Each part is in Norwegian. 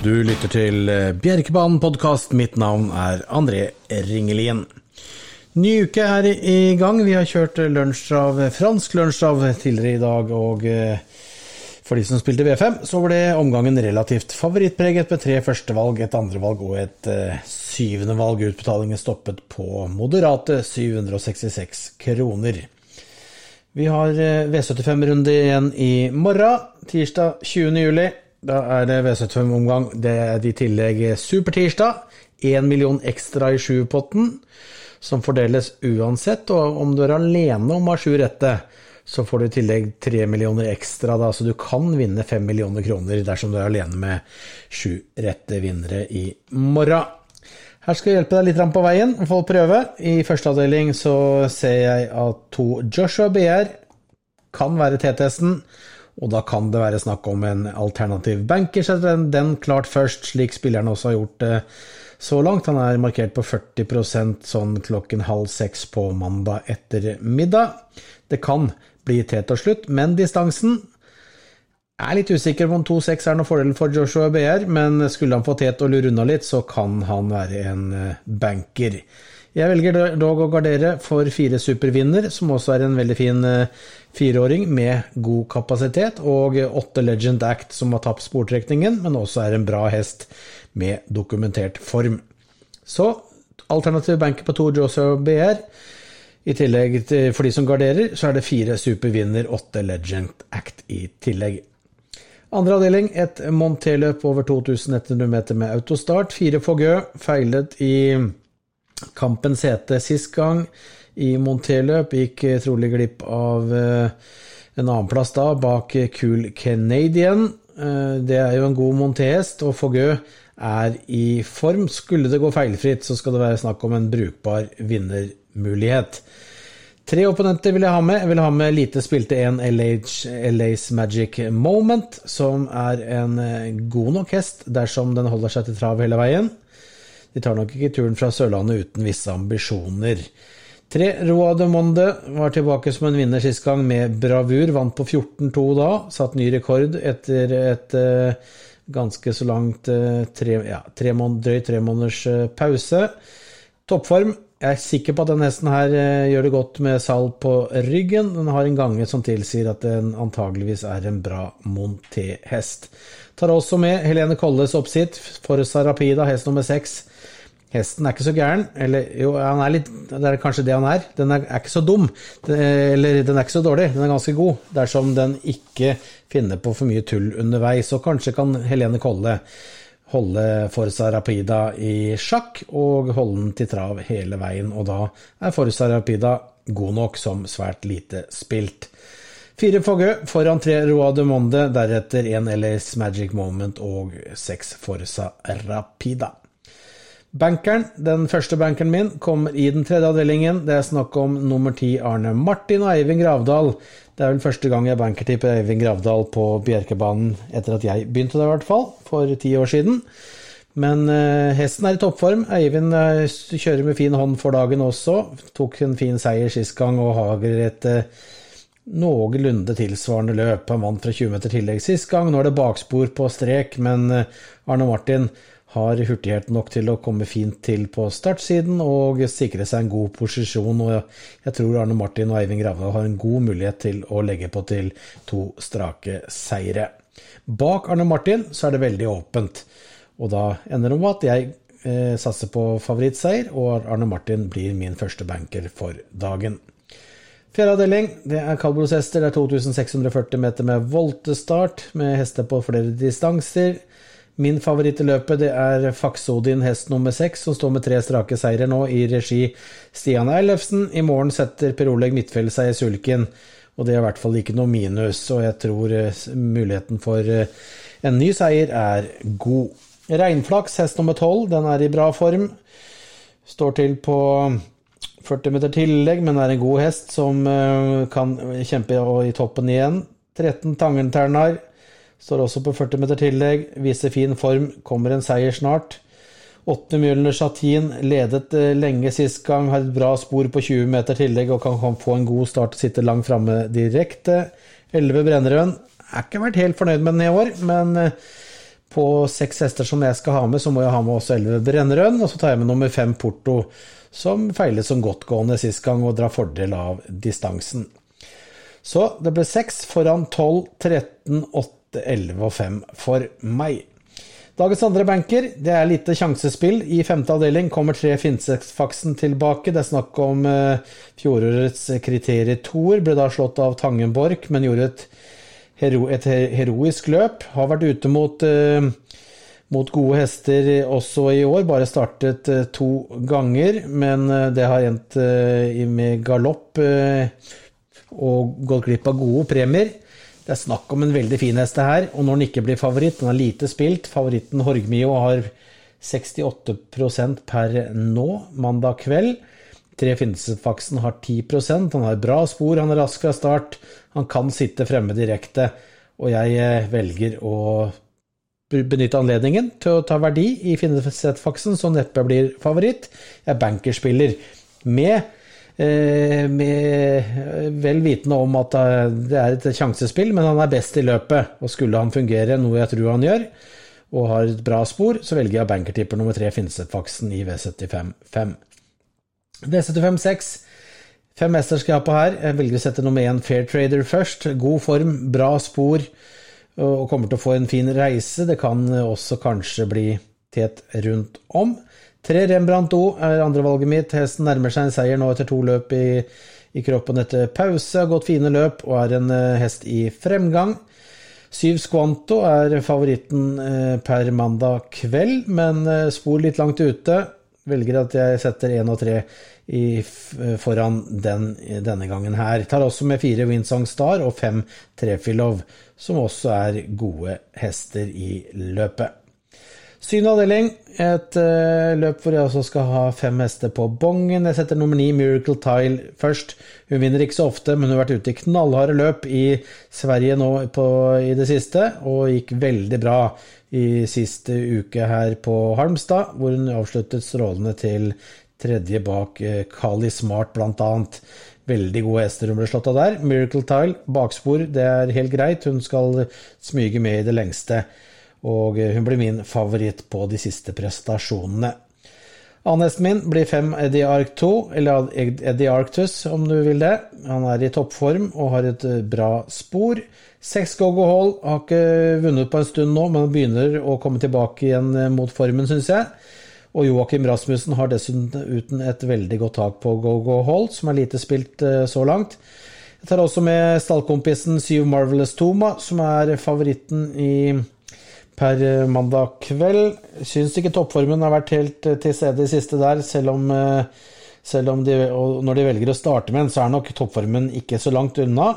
Du lytter til eh, Bjerkebanen podkast. Mitt navn er André Ringelien. Ny uke er i gang. Vi har kjørt lunsjtrav, fransk av tidligere i dag. Og eh, for de som spilte V5, så ble omgangen relativt favorittpreget med tre førstevalg, et andrevalg og et uh, syvende valg. Utbetalingen stoppet på moderate 766 kroner. Vi har V75-runde igjen i morgen, tirsdag 20. juli. Da er det V75-omgang. Det er i tillegg supertirsdag. Én million ekstra i sjupotten, som fordeles uansett. Og om du er alene om å ha sju rette, så får du i tillegg tre millioner ekstra. Da, så du kan vinne fem millioner kroner dersom du er alene med sju rette vinnere i morgen. Her skal jeg hjelpe deg litt på veien, få prøve. I første avdeling så ser jeg at to Joshua BR kan være T-testen. Og da kan det være snakk om en alternativ banker, setter den, den klart først, slik spilleren også har gjort det så langt. Han er markert på 40% sånn klokken halv seks på mandag ettermiddag. Det kan bli tett og slutt, men distansen er litt usikker på om 2-6 er noen fordel for Joshua BR, men skulle han få tet og lure unna litt, så kan han være en eh, banker. Jeg velger dog å gardere for fire supervinner, som også er en veldig fin eh, fireåring med god kapasitet, og åtte Legend Act, som har tapt sportrekningen, men også er en bra hest med dokumentert form. Så alternativ banker på to Joseph BR. I tillegg til for de som garderer, så er det fire supervinner, åtte Legend Act i tillegg. Andre avdeling, et Monté-løp over 2100 meter med autostart. Fire Fogø feilet i kampens hete sist gang. I Monteløp gikk trolig glipp av eh, en annenplass da, bak Cool Canadian. Eh, det er jo en god montehest, og Fogø er i form. Skulle det gå feilfritt, så skal det være snakk om en brukbar vinnermulighet. Tre opponenter vil jeg ha med. Jeg vil ha med lite spilte en LAs Magic Moment, som er en eh, god nok hest dersom den holder seg til trav hele veien. De tar nok ikke turen fra Sørlandet uten visse ambisjoner. Tre Roa de Monde var tilbake som en vinner sist gang med bravur. Vant på 14-2 da. Satt ny rekord etter et uh, ganske så langt uh, tre, ja, tre måned, drøyt tre måneders uh, pause. Toppform. Jeg er sikker på at denne hesten her gjør det godt med sal på ryggen. Den har en gange som tilsier at den antageligvis er en bra monté-hest. Tar også med Helene Kolles oppsitt, for Sarapida, hest nummer seks. Hesten er ikke så gæren. Eller jo, han er litt Det er kanskje det han er. Den er, er ikke så dum. eller den er ikke så dårlig. Den er ganske god. Dersom den ikke finner på for mye tull underveis. Så kanskje kan Helene Kolle holde Forza Rapida i sjakk og holde den til trav hele veien. Og da er Forza Rapida god nok som svært lite spilt. Fire Fogø foran tre Roa de Monde, deretter én LAs Magic Moment og seks Forza Rapida. Bankeren, den første bankeren min, kommer i den tredje avdelingen. Det er snakk om nummer ti Arne Martin og Eivind Gravdal. Det er vel første gang jeg bankertipper Eivind Gravdal på Bjerkebanen etter at jeg begynte det, i hvert fall, for ti år siden. Men eh, hesten er i toppform. Eivind eh, kjører med fin hånd for dagen også. Tok en fin seier sist gang og har et eh, noenlunde tilsvarende løp. Han vant fra 20 meter tillegg sist gang. Nå er det bakspor på strek, men eh, Arne Martin har hurtighet nok til å komme fint til på startsiden og sikre seg en god posisjon. og Jeg tror Arne Martin og Eivind Gravdal har en god mulighet til å legge på til to strake seire. Bak Arne Martin så er det veldig åpent, og da ender det med at jeg eh, satser på favorittseier, og Arne Martin blir min første banker for dagen. Fjerde avdeling det er hester, Det er 2640 meter med voltestart, med hester på flere distanser. Min favoritt i løpet det er Faksodin hest nummer seks, som står med tre strake seire nå i regi Stian Eilefsen. I morgen setter Per Oleg Midtfjell seg i sulken, og det er i hvert fall ikke noe minus. Og jeg tror eh, muligheten for eh, en ny seier er god. Regnflaks hest nummer tolv, den er i bra form. Står til på 40 meter tillegg, men er en god hest som eh, kan kjempe i toppen igjen. 13 Tangenternar står også på 40 meter tillegg, viser fin form, kommer en seier snart. 8 Mjølner Satin ledet eh, lenge sist gang, har et bra spor på 20 meter tillegg og kan få en god start og sitte langt framme direkte. 11 Brennerøen er ikke vært helt fornøyd med den i år, men eh, På seks hester som jeg skal ha med, så må jeg ha med også elleve Brennerøen. og så tar jeg med nummer fem Porto, som feilet som godtgående sist gang og drar fordel av distansen. Så det ble seks foran 12, 13, 8, 11 og 5 for meg. Dagens andre banker, det er lite sjansespill. I femte avdeling kommer tre Finseksfaksen tilbake. Det er snakk om uh, fjorårets kriterietoer. Ble da slått av Tangenborg, men gjorde et, hero, et heroisk løp. Har vært ute mot, uh, mot gode hester også i år, bare startet uh, to ganger, men det har endt med galopp og gått glipp av gode premier. Det er snakk om en veldig fin hest her, og når den ikke blir favoritt, den har lite spilt. Favoritten Horgmio har 68% per nå, mandag kveld. Tre Finnesfaksen har 10% han har bra spor, han er rask fra start, han kan sitte fremme direkte, og jeg eh, velger å benytte anledningen til å ta verdi i Finnesetfaksen, så neppe blir favoritt. Jeg er bankerspiller. Med med vel vitende om at det er et sjansespill, men han er best i løpet. Og skulle han fungere, noe jeg tror han gjør, og har et bra spor, så velger jeg bankertipper nummer tre, Finnseth-faksen i V75-5. V75-6. Fem på her. Jeg velger å sette nummer én Fair Trader først. God form, bra spor, og kommer til å få en fin reise. Det kan også kanskje bli tet rundt om. Tre Rembrandt O er andrevalget mitt. Hesten nærmer seg en seier nå etter to løp i, i kroppen etter pause. Har gått fine løp og er en uh, hest i fremgang. Syv Squanto er favoritten uh, per mandag kveld, men uh, spor litt langt ute. Velger at jeg setter én og tre foran den denne gangen her. Tar også med fire Winsong Star og fem Trefilov, som også er gode hester i løpet. Syvende avdeling, et uh, løp hvor jeg også skal ha fem hester på bongen. Jeg setter nummer ni, Miracle Tile, først. Hun vinner ikke så ofte, men hun har vært ute i knallharde løp i Sverige nå på, i det siste, og gikk veldig bra i siste uke her på Halmstad, hvor hun avsluttet strålende til tredje bak uh, Kali Smart, blant annet. Veldig gode hester hun ble slått av der. Miracle Tile, bakspor, det er helt greit. Hun skal smyge med i det lengste og hun blir min favoritt på de siste prestasjonene. Annesten min blir fem Eddie Arc 2, eller Eddie Arctus om du vil det. Han er i toppform og har et eh, bra spor. Seks Gogo Hall har ikke vunnet på en stund nå, men begynner å komme tilbake igjen eh, mot formen, syns jeg. Og Joakim Rasmussen har dessuten et veldig godt tak på Gogo Hall, som er lite spilt eh, så langt. Jeg tar også med stallkompisen Syv Marvelous Toma, som er favoritten i per eh, mandag kveld. Syns ikke toppformen har vært helt eh, til stede i siste der, selv om, eh, selv om de, når de velger å starte med en, så er nok toppformen ikke så langt unna.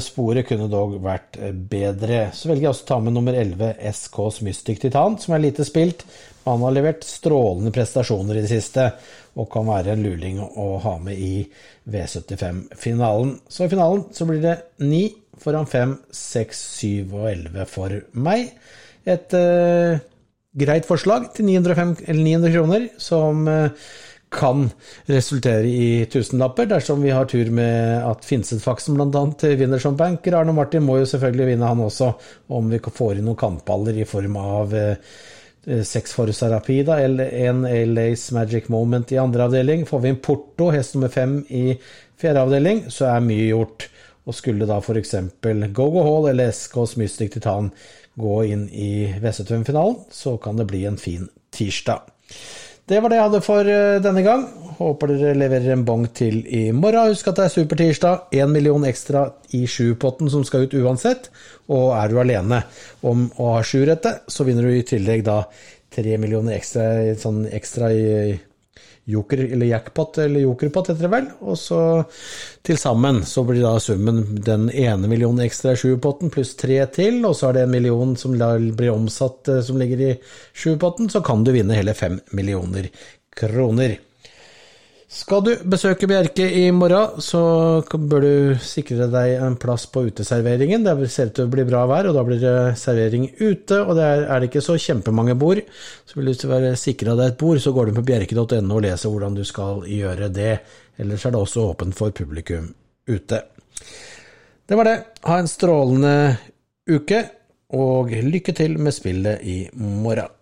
Sporet kunne dog vært bedre. Så velger jeg også å ta med nummer 11, SKs Mystic Titan, som er lite spilt. Han har levert strålende prestasjoner i det siste, og kan være en luling å ha med i V75-finalen. Så i finalen så blir det 9 foran 5, 6, 7 og 11 for meg. Et uh, greit forslag til 905, 900 kroner, som uh, kan resultere i tusenlapper dersom vi har tur med at Finsetfaksen bl.a. vinner som banker. Arne Martin må jo selvfølgelig vinne, han også, om vi får inn noen kantballer i form av uh, seks Forza Rapida en LAs Magic Moment i andre avdeling. Får vi inn Porto, hest nummer fem i fjerde avdeling, så er mye gjort. Og skulle da f.eks. Go-Go Hall eller SKs Mystic Titan gå inn i V75-finalen, så kan det bli en fin tirsdag. Det var det jeg hadde for eh, denne gang. Håper dere leverer en bong til i morgen. Husk at det er supertirsdag. Én million ekstra i sjupotten som skal ut uansett. Og er du alene om å ha sju rette, så vinner du i tillegg da tre millioner ekstra, sånn ekstra i joker, eller jackpot, eller jokerpot heter det vel. Og så til sammen så blir da summen den ene millionen ekstra i sjupotten pluss tre til, og så er det en million som blir omsatt eh, som ligger i sjupotten, så kan du vinne hele fem millioner kroner. Skal du besøke Bjerke i morgen, så bør du sikre deg en plass på uteserveringen. Det ser ut til å bli bra vær, og da blir det servering ute. Og det er, er det ikke så kjempemange bord, så vil du være sikra deg et bord, så går du på bjerke.no og leser hvordan du skal gjøre det. Ellers er det også åpent for publikum ute. Det var det. Ha en strålende uke. og lykke til med spillet i morgen.